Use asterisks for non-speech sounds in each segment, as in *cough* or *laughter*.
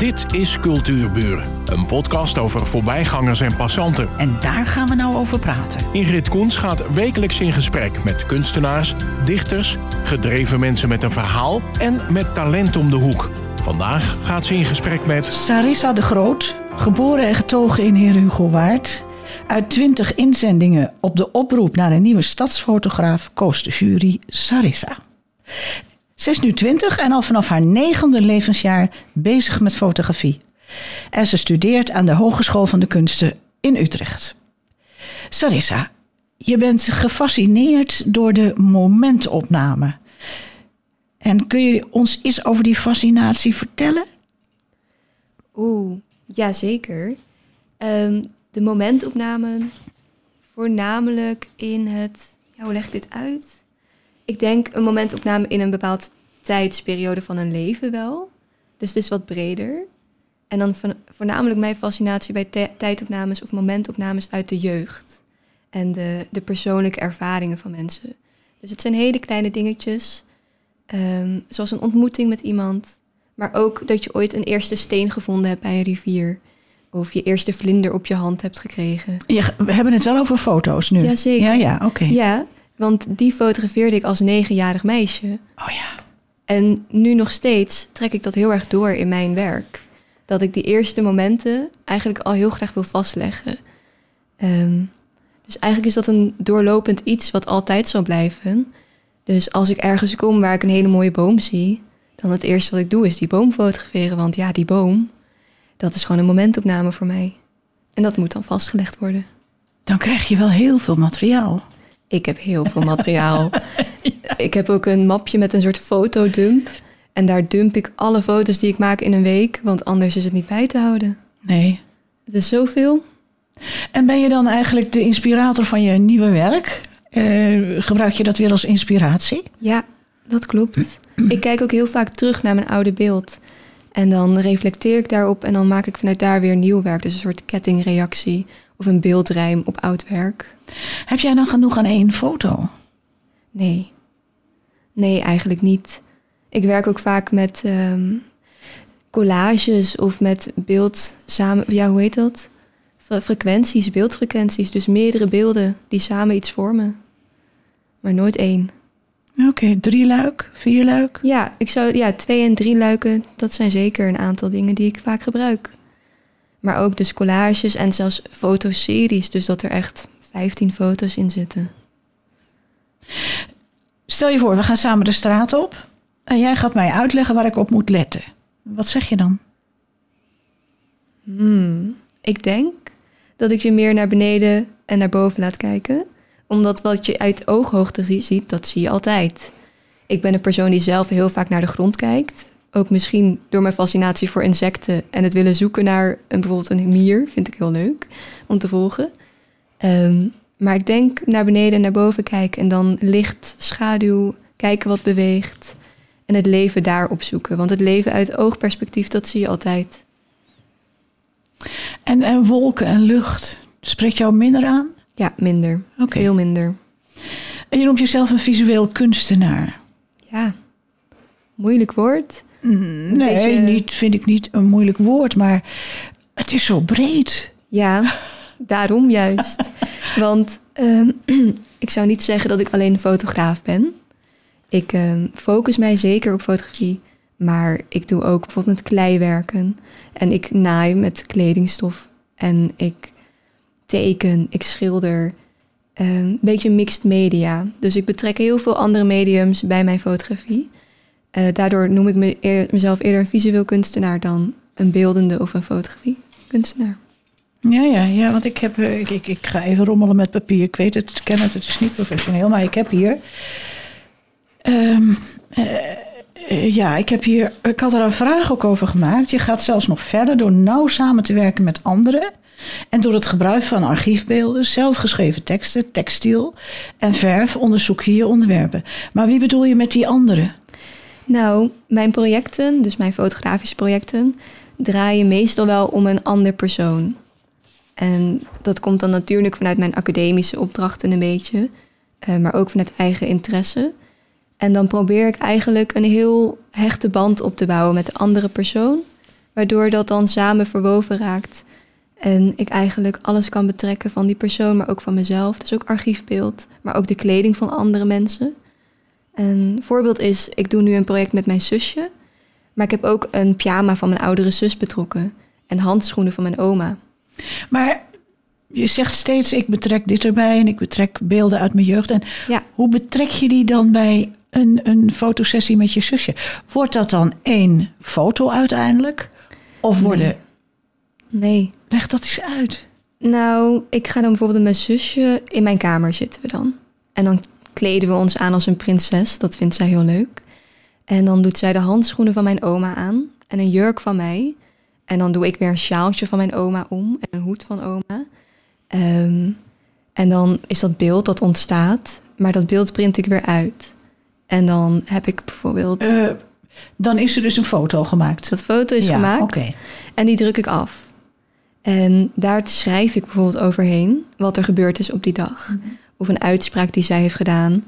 Dit is Cultuurburen, een podcast over voorbijgangers en passanten. En daar gaan we nou over praten. Ingrid Koens gaat wekelijks in gesprek met kunstenaars, dichters, gedreven mensen met een verhaal en met talent om de hoek. Vandaag gaat ze in gesprek met Sarissa de Groot, geboren en getogen in Heer Hugo Waard. Uit twintig inzendingen op de oproep naar een nieuwe stadsfotograaf koos de jury Sarissa. Ze is nu twintig en al vanaf haar negende levensjaar bezig met fotografie. En ze studeert aan de Hogeschool van de Kunsten in Utrecht. Sarissa, je bent gefascineerd door de momentopname. En kun je ons iets over die fascinatie vertellen? Oeh, ja zeker. Ehm, de momentopnamen, voornamelijk in het. Hoe leg ik dit uit? Ik denk een momentopname in een bepaald tijdsperiode van een leven wel. Dus het is wat breder. En dan voornamelijk mijn fascinatie bij tijdopnames of momentopnames uit de jeugd. En de, de persoonlijke ervaringen van mensen. Dus het zijn hele kleine dingetjes. ehm, zoals een ontmoeting met iemand. Maar ook dat je ooit een eerste steen gevonden hebt bij een rivier. Of je eerste vlinder op je hand hebt gekregen. We hebben het wel over foto's nu. Jazeker. Ja, ja, oké. Ja, want die fotografeerde ik als negenjarig meisje. Oh ja. En nu nog steeds trek ik dat heel erg door in mijn werk. Dat ik die eerste momenten eigenlijk al heel graag wil vastleggen. Ehm, dus eigenlijk is dat een doorlopend iets wat altijd zal blijven. Dus als ik ergens kom waar ik een hele mooie boom zie, dan het eerste wat ik doe is die boom fotograferen. Want ja, die boom, dat is gewoon een momentopname voor mij. En dat moet dan vastgelegd worden. Dan krijg je wel heel veel materiaal. Ik heb heel veel materiaal. *laughs* Ik heb ook een mapje met een soort fotodump. En daar dump ik alle foto's die ik maak in een week, want anders is het niet bij te houden. Nee. Het is zoveel. En ben je dan eigenlijk de inspirator van je nieuwe werk? Eh, gebruik je dat weer als inspiratie? Ja, dat klopt. Ik kijk ook heel vaak terug naar mijn oude beeld. En dan reflecteer ik daarop en dan maak ik vanuit daar weer nieuw werk. Dus een soort kettingreactie of een beeldrijm op oud werk. Heb jij dan genoeg aan één foto? Nee. Nee, eigenlijk niet. Ik werk ook vaak met ehm, collages of met beeld samen. Ja, hoe heet dat? Fre- frequenties, beeldfrequenties. Dus meerdere beelden die samen iets vormen. Maar nooit één. Oké, drie luik, vier luik. Ja, ik zou, ja, twee en drie luiken, dat zijn zeker een aantal dingen die ik vaak gebruik. Maar ook dus collages en zelfs fotoseries. Dus dat er echt 15 foto's in zitten. Stel je voor, we gaan samen de straat op. En jij gaat mij uitleggen waar ik op moet letten. Wat zeg je dan? Hmm, ik denk dat ik je meer naar beneden en naar boven laat kijken. Omdat wat je uit ooghoogte zie- ziet, dat zie je altijd. Ik ben een persoon die zelf heel vaak naar de grond kijkt. Ook misschien door mijn fascinatie voor insecten en het willen zoeken naar een, bijvoorbeeld een mier. Vind ik heel leuk om te volgen. Ehm, maar ik denk naar beneden en naar boven kijken en dan licht, schaduw, kijken wat beweegt. En het leven daar opzoeken. Want het leven uit oogperspectief, dat zie je altijd. En, en wolken en lucht. Spreekt jou minder aan? Ja, minder. Veel minder. En je noemt jezelf een visueel kunstenaar. Ja, moeilijk woord. Nee, beetje- niet, vind ik niet een moeilijk woord, maar het is zo breed. Ja, daarom juist. *laughs* Want ehm, *clears throat* ik zou niet zeggen dat ik alleen fotograaf ben. Ik ehm, focus mij zeker op fotografie. Maar ik doe ook bijvoorbeeld met klei werken. En ik naai met kledingstof. En ik teken, ik schilder. Ehm, Een beetje mixed media. Dus ik betrek heel veel andere mediums bij mijn fotografie. Eh, daardoor noem ik mezelf eerder een visueel kunstenaar dan een beeldende of een fotografie kunstenaar. Ja, ja, ja, want ik heb, eh, ik, ik, ga even rommelen met papier. Ik weet het, ik ken het, het is niet professioneel, maar ik heb hier. Ehm, eh, eh, ja, ik heb hier. Ik had er een vraag ook over gemaakt. Je gaat zelfs nog verder door nauw samen te werken met anderen. En door het gebruik van archiefbeelden, zelfgeschreven teksten, textiel en verf onderzoek je je onderwerpen. Maar wie bedoel je met die anderen? Nou, mijn projecten, dus mijn fotografische projecten, draaien meestal wel om een ander persoon. En dat komt dan natuurlijk vanuit mijn academische opdrachten een beetje, eh, maar ook vanuit eigen interesse. En dan probeer ik eigenlijk een heel hechte band op te bouwen met de andere persoon. Waardoor dat dan samen verwoven raakt. En ik eigenlijk alles kan betrekken van die persoon, maar ook van mezelf. Dus ook archiefbeeld, maar ook de kleding van andere mensen. Een voorbeeld is, ik doe nu een project met mijn zusje. Maar ik heb ook een pyjama van mijn oudere zus betrokken. En handschoenen van mijn oma. Maar je zegt steeds, ik betrek dit erbij en ik betrek beelden uit mijn jeugd. En Ja. hoe betrek je die dan bij een, een fotosessie met je zusje? Wordt dat dan één foto uiteindelijk? Of worden... Nee. Leg dat eens uit. Nou, ik ga dan bijvoorbeeld met mijn zusje in mijn kamer zitten we dan. En dan kleden we ons aan als een prinses. Dat vindt zij heel leuk. En dan doet zij de handschoenen van mijn oma aan. En een jurk van mij. En dan doe ik weer een sjaaltje van mijn oma om. En een hoed van oma. Ehm, en dan is dat beeld dat ontstaat. Maar dat beeld print ik weer uit. En dan heb ik bijvoorbeeld... Eh, dan is er dus een foto gemaakt. dat foto is ja, gemaakt. Oké. En die druk ik af. En daar schrijf ik bijvoorbeeld overheen wat er gebeurd is op die dag. Of een uitspraak die zij heeft gedaan.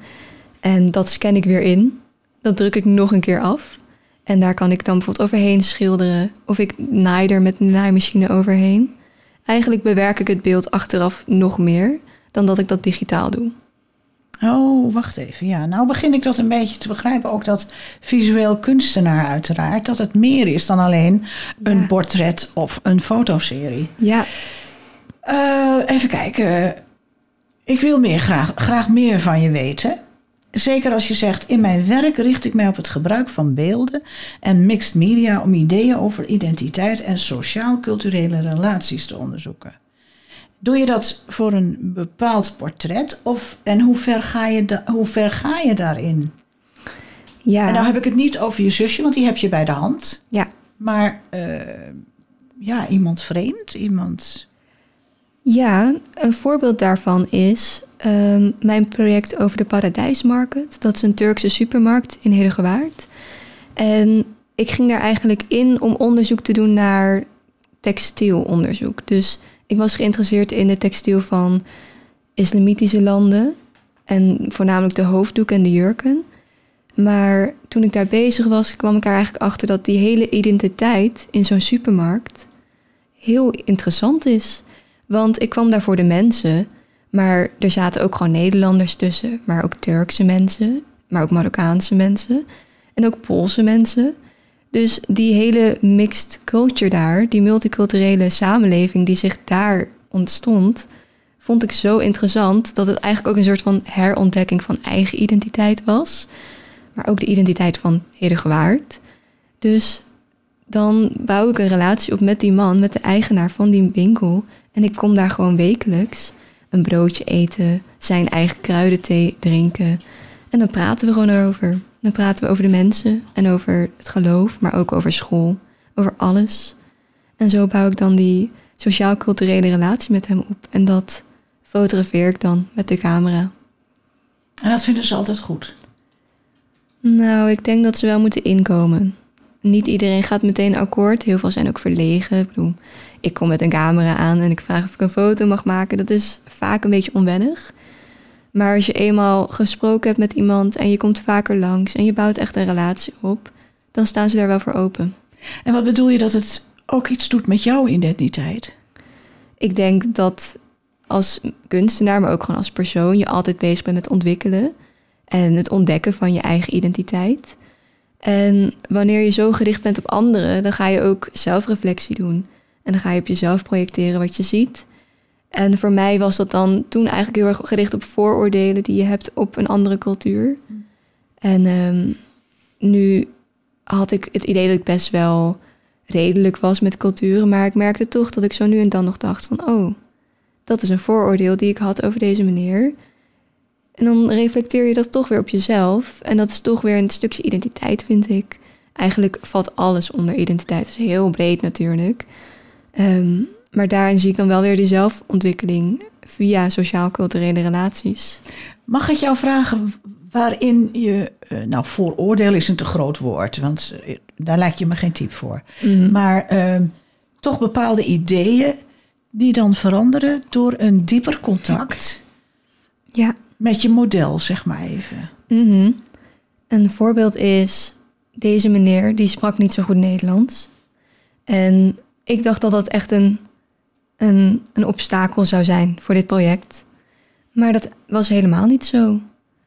En dat scan ik weer in. Dat druk ik nog een keer af. En daar kan ik dan bijvoorbeeld overheen schilderen. Of ik naai er met een naaimachine overheen. Eigenlijk bewerk ik het beeld achteraf nog meer dan dat ik dat digitaal doe. Oh, wacht even. Ja, nou begin ik dat een beetje te begrijpen. Ook dat visueel kunstenaar uiteraard. Dat het meer is dan alleen een Ja. portret of een fotoserie. Ja, Eh, even kijken. Ik wil meer graag, graag meer van je weten. Zeker als je zegt, in mijn werk richt ik mij op het gebruik van beelden en mixed media om ideeën over identiteit en sociaal-culturele relaties te onderzoeken. Doe je dat voor een bepaald portret of, en hoe ver, ga je da- hoe ver ga je daarin? ja. En nou heb ik het niet over je zusje, want die heb je bij de hand. ja. Maar eh, ja, iemand vreemd, iemand... Ja, een voorbeeld daarvan is ehm, mijn project over de Paradijsmarkt. Dat is een Turkse supermarkt in Hedegewaard. En ik ging daar eigenlijk in om onderzoek te doen naar textielonderzoek. Dus ik was geïnteresseerd in de textiel van islamitische landen. En voornamelijk de hoofddoek en de jurken. Maar toen ik daar bezig was, kwam ik er eigenlijk achter dat die hele identiteit in zo'n supermarkt heel interessant is. Want ik kwam daar voor de mensen, maar er zaten ook gewoon Nederlanders tussen, maar ook Turkse mensen, maar ook Marokkaanse mensen en ook Poolse mensen. Dus die hele mixed culture daar, die multiculturele samenleving die zich daar ontstond, vond ik zo interessant dat het eigenlijk ook een soort van herontdekking van eigen identiteit was. Maar ook de identiteit van Hedegewaard. Dus dan bouw ik een relatie op met die man, met de eigenaar van die winkel. En ik kom daar gewoon wekelijks een broodje eten, zijn eigen kruidenthee drinken. En dan praten we gewoon erover. Dan praten we over de mensen en over het geloof, maar ook over school, over alles. En zo bouw ik dan die sociaal-culturele relatie met hem op. En dat fotografeer ik dan met de camera. En dat vinden ze altijd goed. Nou, ik denk dat ze wel moeten inkomen. Niet iedereen gaat meteen akkoord. Heel veel zijn ook verlegen. Ik bedoel, ik kom met een camera aan en ik vraag of ik een foto mag maken. Dat is vaak een beetje onwennig. Maar als je eenmaal gesproken hebt met iemand en je komt vaker langs en je bouwt echt een relatie op, dan staan ze daar wel voor open. En wat bedoel je dat het ook iets doet met jouw identiteit? Ik denk dat als kunstenaar, maar ook gewoon als persoon, je altijd bezig bent met ontwikkelen en het ontdekken van je eigen identiteit. En wanneer je zo gericht bent op anderen, dan ga je ook zelfreflectie doen. En dan ga je op jezelf projecteren wat je ziet. En voor mij was dat dan toen eigenlijk heel erg gericht op vooroordelen die je hebt op een andere cultuur. En ehm, nu had ik het idee dat ik best wel redelijk was met culturen, maar ik merkte toch dat ik zo nu en dan nog dacht van, oh, dat is een vooroordeel die ik had over deze meneer. En dan reflecteer je dat toch weer op jezelf. En dat is toch weer een stukje identiteit, vind ik. Eigenlijk valt alles onder identiteit. Het is heel breed natuurlijk. Ehm, maar daarin zie ik dan wel weer die zelfontwikkeling via sociaal-culturele relaties. Mag ik jou vragen waarin je, eh, nou vooroordeel is een te groot woord, want eh, daar lijkt je me geen type voor. Maar eh, toch bepaalde ideeën die dan veranderen door een dieper contact Ja. met je model, zeg maar even. Mhm. Een voorbeeld is, deze meneer die sprak niet zo goed Nederlands. En ik dacht dat dat echt een, een, een obstakel zou zijn voor dit project. Maar dat was helemaal niet zo.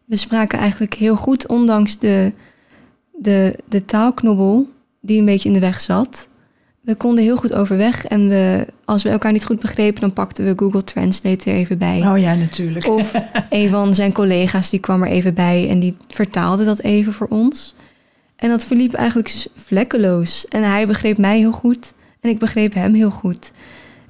We spraken eigenlijk heel goed, ondanks de, de, de taalknobbel die een beetje in de weg zat. We konden heel goed overweg en we, als we elkaar niet goed begrepen, dan pakten we Google Translate er even bij. Oh ja, natuurlijk. Of een van zijn collega's die kwam er even bij en die vertaalde dat even voor ons. En dat verliep eigenlijk vlekkeloos. En hij begreep mij heel goed en ik begreep hem heel goed.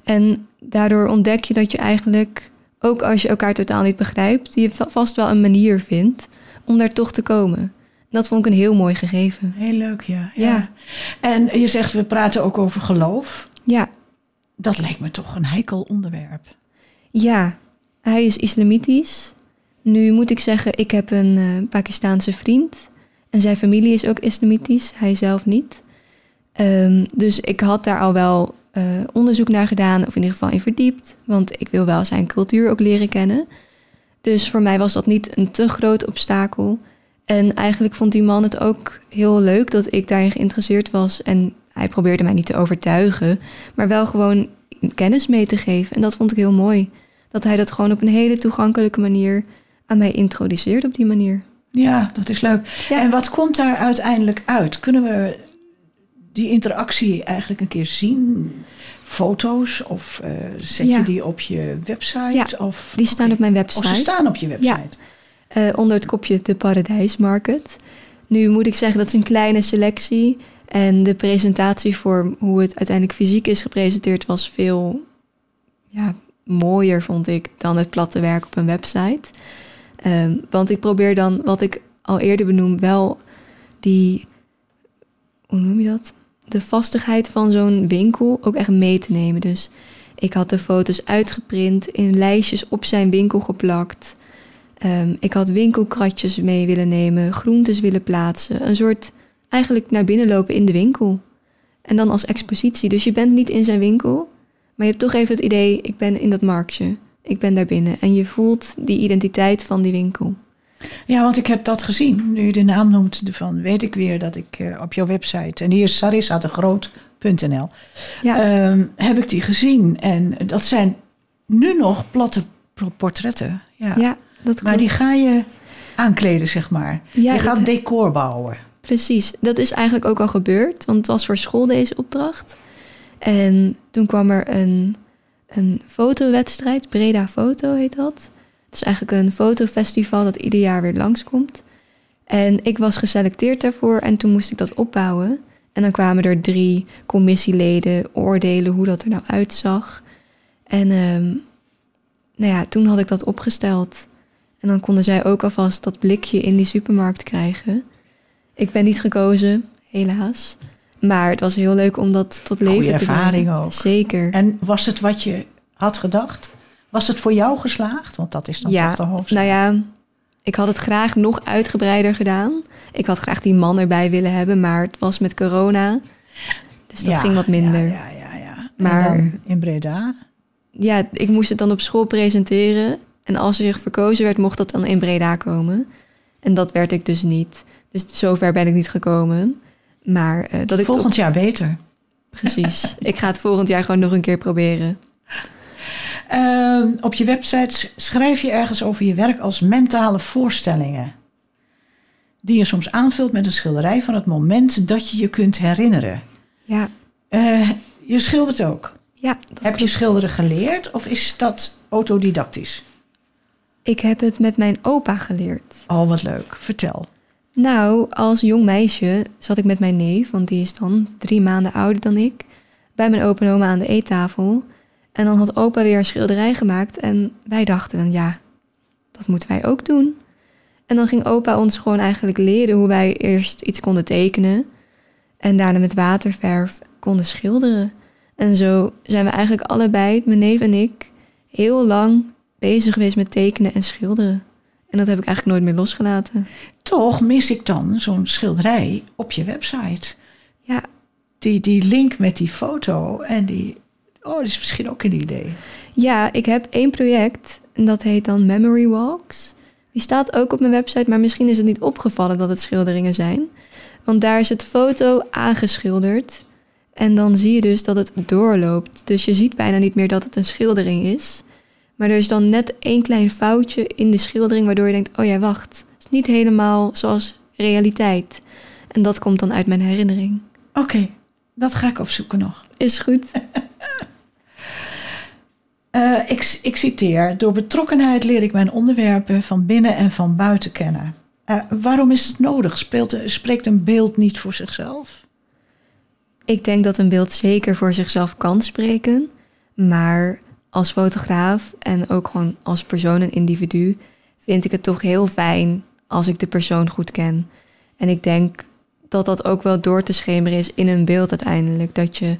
En daardoor ontdek je dat je eigenlijk, ook als je elkaar totaal niet begrijpt, je va- vast wel een manier vindt om daar toch te komen. En dat vond ik een heel mooi gegeven. Heel leuk, ja. Ja. En je zegt, we praten ook over geloof. Ja, Dat lijkt me toch een heikel onderwerp. Ja, hij is islamitisch. Nu moet ik zeggen, ik heb een eh, Pakistaanse vriend. En zijn familie is ook islamitisch, hij zelf niet. Ehm, dus ik had daar al wel eh, onderzoek naar gedaan, of in ieder geval in verdiept. Want ik wil wel zijn cultuur ook leren kennen. Dus voor mij was dat niet een te groot obstakel. En eigenlijk vond die man het ook heel leuk dat ik daarin geïnteresseerd was. En hij probeerde mij niet te overtuigen, maar wel gewoon kennis mee te geven. En dat vond ik heel mooi. Dat hij dat gewoon op een hele toegankelijke manier aan mij introduceerde op die manier. Ja, dat is leuk. Ja. En wat komt daar uiteindelijk uit? Kunnen we die interactie eigenlijk een keer zien? Foto's of eh, zet Ja. je die op je website? Ja, of, Die staan op mijn website. Of ze staan op je website. Eh, onder het kopje de Paradijsmarket. Nu moet ik zeggen dat is een kleine selectie. En de presentatievorm, hoe het uiteindelijk fysiek is gepresenteerd, was veel ja, mooier, vond ik, dan het platte werk op een website. Ehm, want ik probeer dan, wat ik al eerder benoem, wel die, hoe noem je dat? De vastigheid van zo'n winkel ook echt mee te nemen. Dus ik had de foto's uitgeprint, in lijstjes op zijn winkel geplakt. Ehm, ik had winkelkratjes mee willen nemen, groentes willen plaatsen. Een soort eigenlijk naar binnen lopen in de winkel. En dan als expositie. Dus je bent niet in zijn winkel, maar je hebt toch even het idee: ik ben in dat marktje. Ik ben daar binnen. En je voelt die identiteit van die winkel. Ja, want ik heb dat gezien. Nu je de naam noemt, van weet ik weer dat ik eh, op jouw website... en hier is. Ja, ehm, heb ik die gezien. En dat zijn nu nog platte portretten. Ja. ja dat Maar die ga je aankleden, zeg maar. Ja, je gaat decor bouwen. Precies, dat is eigenlijk ook al gebeurd, want het was voor school deze opdracht. En toen kwam er een, een fotowedstrijd, Breda Foto heet dat. Is eigenlijk een fotofestival dat ieder jaar weer langskomt. En ik was geselecteerd daarvoor en toen moest ik dat opbouwen. En dan kwamen er drie commissieleden oordelen hoe dat er nou uitzag. En ehm, nou ja, toen had ik dat opgesteld. En dan konden zij ook alvast dat blikje in die supermarkt krijgen. Ik ben niet gekozen, helaas. Maar het was heel leuk om dat tot leven Goeie te brengen. ervaring ook. Zeker. En was het wat je had gedacht? Was het voor jou geslaagd? Want dat is dan Ja, toch de hoofdzaak. Nou ja, ik had het graag nog uitgebreider gedaan. Ik had graag die man erbij willen hebben, maar het was met corona. Dus dat Ja, ging wat minder. Ja, Ja, ja, ja. ja. Maar- in Breda? ik moest het dan op school presenteren. En als er zich verkozen werd, mocht dat dan in Breda komen. En dat werd ik dus niet. Dus zover ben ik niet gekomen. Maar eh, dat ik Volgend jaar beter. precies. *laughs* ik ga het volgend jaar gewoon nog een keer proberen. Ehm, op je website schrijf je ergens over je werk als mentale voorstellingen. Die je soms aanvult met een schilderij van het moment dat je je kunt herinneren. Ja, Eh, je schildert ook. ja dat Heb je schilderen geleerd of is dat autodidactisch? ik heb het met mijn opa geleerd. Oh, wat leuk. Vertel. Nou, als jong meisje zat ik met mijn neef, want die is dan drie maanden ouder dan ik, bij mijn opa en oma aan de eettafel. En dan had opa weer een schilderij gemaakt en wij dachten dan, ja, dat moeten wij ook doen. En dan ging opa ons gewoon eigenlijk leren hoe wij eerst iets konden tekenen en daarna met waterverf konden schilderen. En zo zijn we eigenlijk allebei, mijn neef en ik, heel lang bezig geweest met tekenen en schilderen. En dat heb ik eigenlijk nooit meer losgelaten. Toch mis ik dan zo'n schilderij op je website. Ja, Die, die link met die foto en die... Oh, dat is misschien ook een idee. Ja, ik heb één project en dat heet dan Memory Walks. Die staat ook op mijn website, maar misschien is het niet opgevallen dat het schilderingen zijn. Want daar is het foto aangeschilderd En dan zie je dus dat het doorloopt. Dus je ziet bijna niet meer dat het een schildering is. Maar er is dan net één klein foutje in de schildering waardoor je denkt: oh ja, wacht. Het is niet helemaal zoals realiteit. En dat komt dan uit mijn herinnering. Oké, dat ga ik opzoeken nog. Is goed. *laughs* Eh, ik, ik citeer: Door betrokkenheid leer ik mijn onderwerpen van binnen en van buiten kennen. Eh, waarom is het nodig? Spreekt een beeld niet voor zichzelf? Ik denk dat een beeld zeker voor zichzelf kan spreken. Maar als fotograaf en ook gewoon als persoon en individu vind ik het toch heel fijn als ik de persoon goed ken. En ik denk dat dat ook wel door te schemeren is in een beeld uiteindelijk. Dat je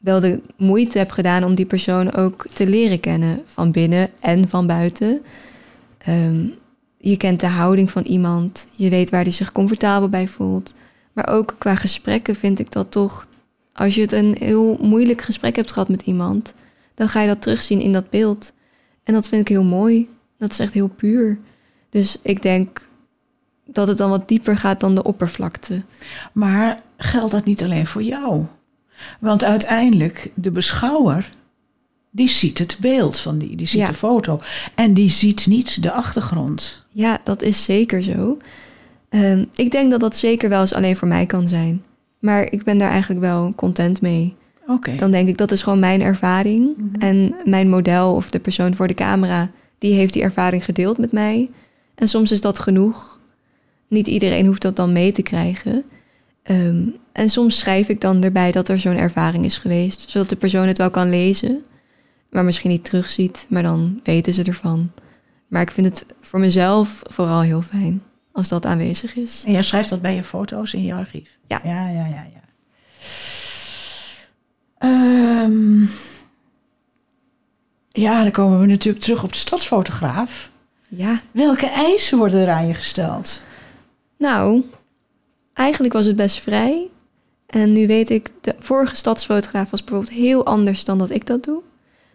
wel de moeite hebt gedaan om die persoon ook te leren kennen van binnen en van buiten. Ehm, je kent de houding van iemand, je weet waar die zich comfortabel bij voelt. Maar ook qua gesprekken vind ik dat toch, als je het een heel moeilijk gesprek hebt gehad met iemand, dan ga je dat terugzien in dat beeld. En dat vind ik heel mooi. Dat is echt heel puur. Dus ik denk dat het dan wat dieper gaat dan de oppervlakte. Maar geldt dat niet alleen voor jou? Want uiteindelijk, de beschouwer, die ziet het beeld van die, die ziet Ja. de foto. En die ziet niet de achtergrond. Ja, dat is zeker zo. Ehm, ik denk dat dat zeker wel eens alleen voor mij kan zijn. Maar ik ben daar eigenlijk wel content mee. Oké. Dan denk ik dat is gewoon mijn ervaring. En mijn model of de persoon voor de camera, die heeft die ervaring gedeeld met mij. En soms is dat genoeg. Niet iedereen hoeft dat dan mee te krijgen. Ehm, en soms schrijf ik dan erbij dat er zo'n ervaring is geweest, zodat de persoon het wel kan lezen, maar misschien niet terugziet, maar dan weten ze ervan. Maar ik vind het voor mezelf vooral heel fijn als dat aanwezig is. En jij schrijft dat bij je foto's in je archief? Ja. Ja, ja, ja, ja. Ehm, ja, dan komen we natuurlijk terug op de stadsfotograaf. Ja, Welke eisen worden er aan je gesteld? nou, eigenlijk was het best vrij. En nu weet ik, de vorige stadsfotograaf was bijvoorbeeld heel anders dan dat ik dat doe.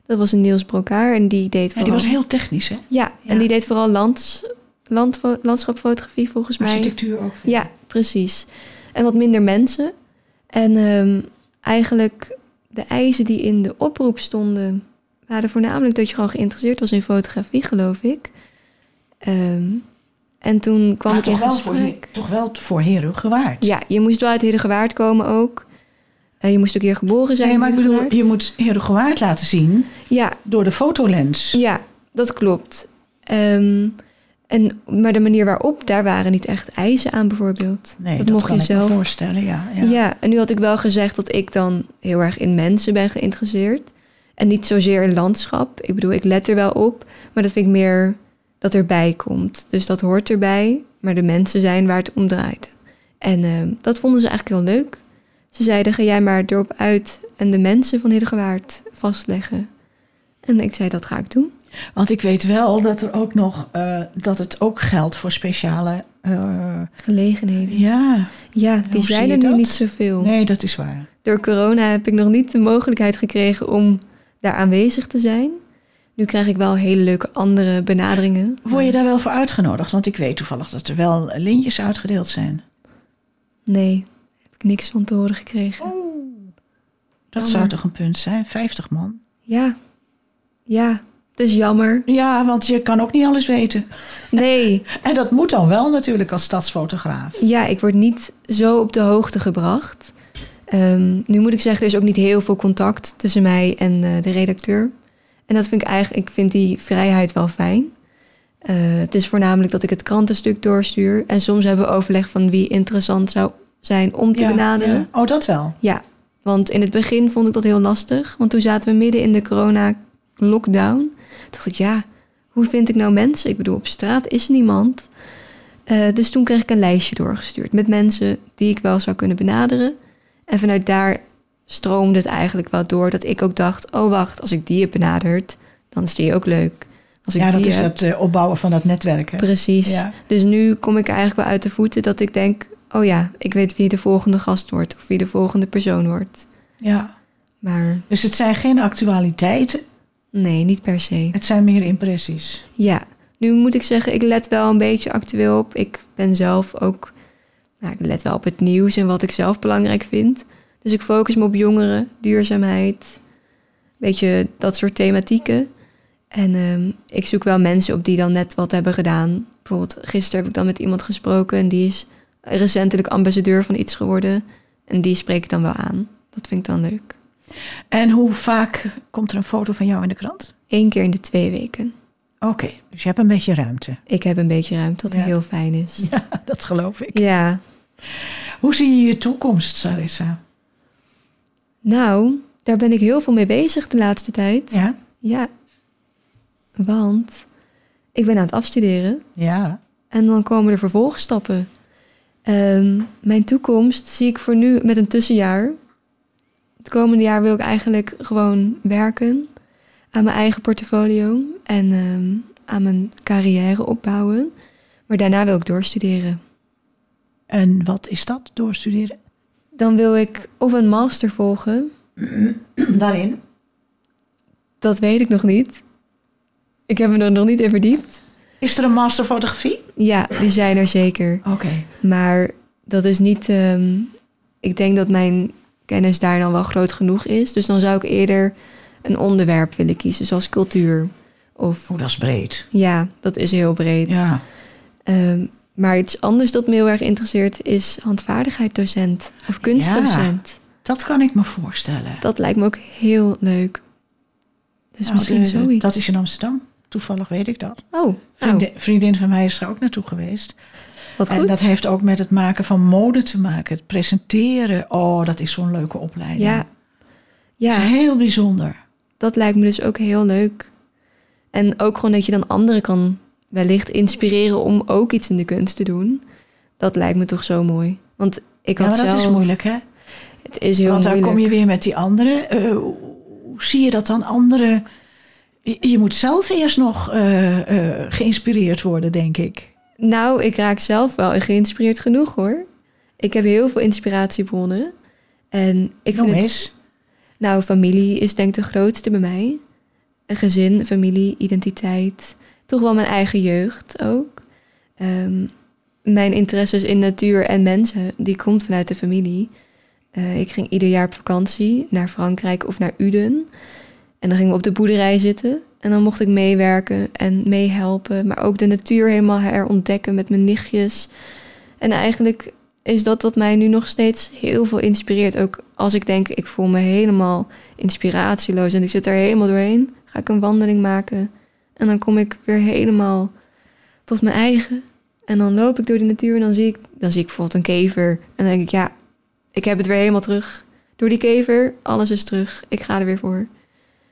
Dat was een Niels Brokaar en die deed Ja, vooral... die was heel technisch, hè? Ja, Ja. en die deed vooral lands, landfo- landschapfotografie volgens mij. Architectuur ook. Ja, precies. En wat minder mensen. En ehm, eigenlijk de eisen die in de oproep stonden, waren voornamelijk dat je gewoon geïnteresseerd was in fotografie, geloof ik. Ehm, en toen kwam Maar ik in toch wel, voor, toch wel voor Heren gewaard. Ja, je moest wel uit Heerdegewaard komen ook. En je moest ook hier geboren zijn. Nee, in maar ik bedoel, je moet Heren gewaard laten zien Ja, door de fotolens. Ja, dat klopt. Ehm, en, maar de manier waarop, daar waren niet echt eisen aan bijvoorbeeld. Nee, dat, dat, mocht kan je ik me zelf. voorstellen, ja. ja. Ja. en nu had ik wel gezegd dat ik dan heel erg in mensen ben geïnteresseerd. En niet zozeer in landschap. Ik bedoel, ik let er wel op. Maar dat vind ik meer dat erbij komt. Dus dat hoort erbij. Maar de mensen zijn waar het om draait. En ehm, dat vonden ze eigenlijk heel leuk. Ze zeiden, ga jij maar erop uit en de mensen van Hiddegewaard vastleggen. En ik zei, dat ga ik doen. Want ik weet wel dat er ook nog eh, dat het ook geldt voor speciale. eh, Gelegenheden. ja, Ja, die zijn er nu dat? niet zoveel. nee, dat is waar. Door corona heb ik nog niet de mogelijkheid gekregen om daar aanwezig te zijn. Nu krijg ik wel hele leuke andere benaderingen. Word je daar wel voor uitgenodigd? Want ik weet toevallig dat er wel lintjes uitgedeeld zijn. Nee, heb ik niks van te horen gekregen. Dat Jammer. zou toch een punt zijn? 50 man. Ja, ja, het is jammer. Ja, want je kan ook niet alles weten. Nee, *laughs* En dat moet dan wel natuurlijk als stadsfotograaf. ja, ik word niet zo op de hoogte gebracht. Ehm, nu moet ik zeggen, er is ook niet heel veel contact tussen mij en eh, de redacteur. En dat vind ik eigenlijk, ik vind die vrijheid wel fijn. Eh, het is voornamelijk dat ik het krantenstuk doorstuur. En soms hebben we overleg van wie interessant zou zijn om te Ja, benaderen. ja. Oh, dat wel. Ja, want in het begin vond ik dat heel lastig. Want toen zaten we midden in de corona-lockdown. Toen dacht ik, ja, hoe vind ik nou mensen? Ik bedoel, op straat is niemand. Eh, dus toen kreeg ik een lijstje doorgestuurd met mensen die ik wel zou kunnen benaderen. En vanuit daar stroomde het eigenlijk wel door dat ik ook dacht... oh wacht, als ik die heb benaderd, dan is die ook leuk. Als ik Ja, dat die is heb, dat eh, opbouwen van dat netwerk. Hè? Precies. Ja. Dus nu kom ik eigenlijk wel uit de voeten dat ik denk... oh ja, ik weet wie de volgende gast wordt of wie de volgende persoon wordt. ja. Maar Dus het zijn geen actualiteiten, nee, niet per se. het zijn meer impressies. Ja, nu moet ik zeggen, ik let wel een beetje actueel op. Ik ben zelf ook... Nou, ik let wel op het nieuws en wat ik zelf belangrijk vind. Dus ik focus me op jongeren, duurzaamheid, beetje dat soort thematieken. En ehm, ik zoek wel mensen op die dan net wat hebben gedaan. Bijvoorbeeld gisteren heb ik dan met iemand gesproken en die is recentelijk ambassadeur van iets geworden. En die spreek ik dan wel aan. Dat vind ik dan leuk. En hoe vaak komt er een foto van jou in de krant? Eén keer in de twee weken. Oké, dus je hebt een beetje ruimte. Ik heb een beetje ruimte, wat Ja. heel fijn is. *laughs* Ja, dat geloof ik. Ja, Hoe zie je je toekomst, Sarissa? Nou, daar ben ik heel veel mee bezig de laatste tijd. Ja? Ja, want ik ben aan het afstuderen Ja. en dan komen er vervolgstappen. Ehm, mijn toekomst zie ik voor nu met een tussenjaar. Het komende jaar wil ik eigenlijk gewoon werken aan mijn eigen portfolio en ehm, aan mijn carrière opbouwen. Maar daarna wil ik doorstuderen. En wat is dat, doorstuderen? Dan wil ik of een master volgen, *clears throat* Daarin? dat weet ik nog niet. Ik heb me er nog niet in verdiept. Is er een master fotografie? Ja, die zijn er zeker. Oké. Maar dat is niet. ehm, ik denk dat mijn kennis daar dan wel groot genoeg is. Dus dan zou ik eerder een onderwerp willen kiezen, zoals cultuur. Of Oeh, dat is breed. ja, dat is heel breed. Ja. Ehm, maar iets anders dat me heel erg interesseert is handvaardigheid of kunstdocent. Dat kan ik me voorstellen. Dat lijkt me ook heel leuk. Dus Nou, misschien de- zoiets. Dat is in Amsterdam. Toevallig weet ik dat. Oh, nou, Vriendin, vriendin van mij is er ook naartoe geweest. wat En goed. dat heeft ook met het maken van mode te maken. Het presenteren. Oh, dat is zo'n leuke opleiding. ja, Dat ja. is heel bijzonder. dat lijkt me dus ook heel leuk. En ook gewoon dat je dan anderen kan wellicht inspireren om ook iets in de kunst te doen. Dat lijkt me toch zo mooi. Want ik Ja, had maar dat zelf... is moeilijk, hè? Het is heel Want dan moeilijk. kom je weer met die anderen. Eh, hoe zie je dat dan anderen... Je, je moet zelf eerst nog eh, eh, geïnspireerd worden, denk ik. Nou, ik raak zelf wel geïnspireerd genoeg hoor. Ik heb heel veel inspiratiebronnen. En ik Noem vind het... eens. Nou, familie is denk ik de grootste bij mij. Een gezin, familie, identiteit. Toch wel mijn eigen jeugd ook. Ehm, mijn interesses in natuur en mensen, die komt vanuit de familie. Eh, ik ging ieder jaar op vakantie naar Frankrijk of naar Uden. En dan gingen we op de boerderij zitten. En dan mocht ik meewerken en meehelpen. Maar ook de natuur helemaal herontdekken met mijn nichtjes. En eigenlijk is dat wat mij nu nog steeds heel veel inspireert. Ook als ik denk, ik voel me helemaal inspiratieloos en ik zit er helemaal doorheen, ga ik een wandeling maken. En dan kom ik weer helemaal tot mijn eigen. En dan loop ik door de natuur en dan zie ik, dan zie ik bijvoorbeeld een kever. En dan denk ik, ja, ik heb het weer helemaal terug. Door die kever, alles is terug. Ik ga er weer voor.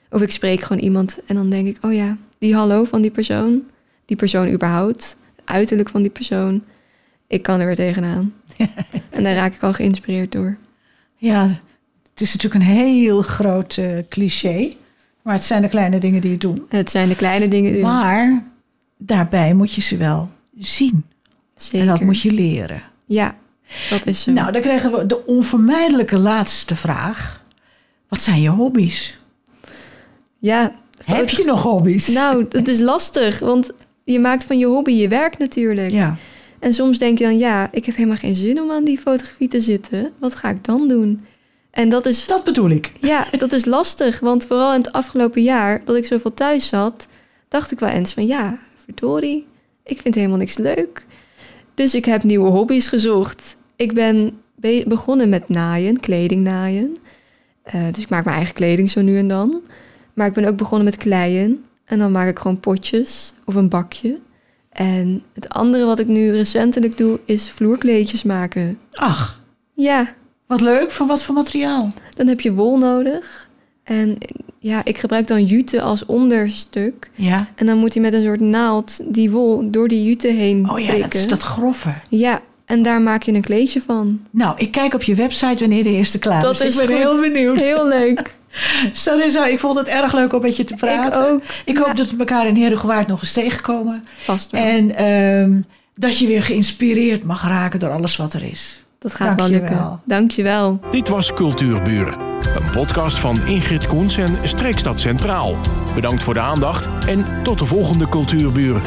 Of ik spreek gewoon iemand en dan denk ik, oh ja, die hallo van die persoon, die persoon überhaupt, het uiterlijk van die persoon, ik kan er weer tegenaan. *laughs* en daar raak ik al geïnspireerd door. Ja, het is natuurlijk een heel groot eh, cliché. Maar het zijn de kleine dingen die je doen. Het zijn de kleine dingen. Die... Maar daarbij moet je ze wel zien. Zeker. En dat moet je leren. Ja, dat is zo. Nou, dan krijgen we de onvermijdelijke laatste vraag. Wat zijn je hobby's? ja, Heb je nog hobby's? Nou, dat is lastig, want je maakt van je hobby je werk natuurlijk. Ja. En soms denk je dan, ja, ik heb helemaal geen zin om aan die fotografie te zitten. Wat ga ik dan doen? En dat is, Dat bedoel ik. ja, dat is lastig, want vooral in het afgelopen jaar dat ik zoveel thuis zat, dacht ik wel eens van, ja, verdorie, ik vind helemaal niks leuk. Dus ik heb nieuwe hobby's gezocht. Ik ben be- begonnen met naaien, kleding naaien. Eh, dus ik maak mijn eigen kleding zo nu en dan. Maar ik ben ook begonnen met kleien. En dan maak ik gewoon potjes of een bakje. En het andere wat ik nu recentelijk doe, is vloerkleedjes maken. Ach, Ja, wat leuk. Van wat voor materiaal? dan heb je wol nodig. En ja, ik gebruik dan jute als onderstuk. Ja. En dan moet hij met een soort naald die wol door die jute heen Oh ja, prikken. dat is dat grove. Ja, en daar maak je een kleedje van. Nou, ik kijk op je website wanneer de eerste klaar Dat is. ik ben goed. heel benieuwd. Heel leuk. *laughs* Sarissa, ik vond het erg leuk om met je te praten. Ik ook. Ik hoop dat we elkaar in Herengewaard nog eens tegenkomen. Vast wel. En ehm, dat je weer geïnspireerd mag raken door alles wat er is. Dat gaat wel Dankjewel. lukken. Dankjewel. Dit was Cultuurburen, een podcast van Ingrid Koens en Streekstad Centraal. Bedankt voor de aandacht en tot de volgende Cultuurburen.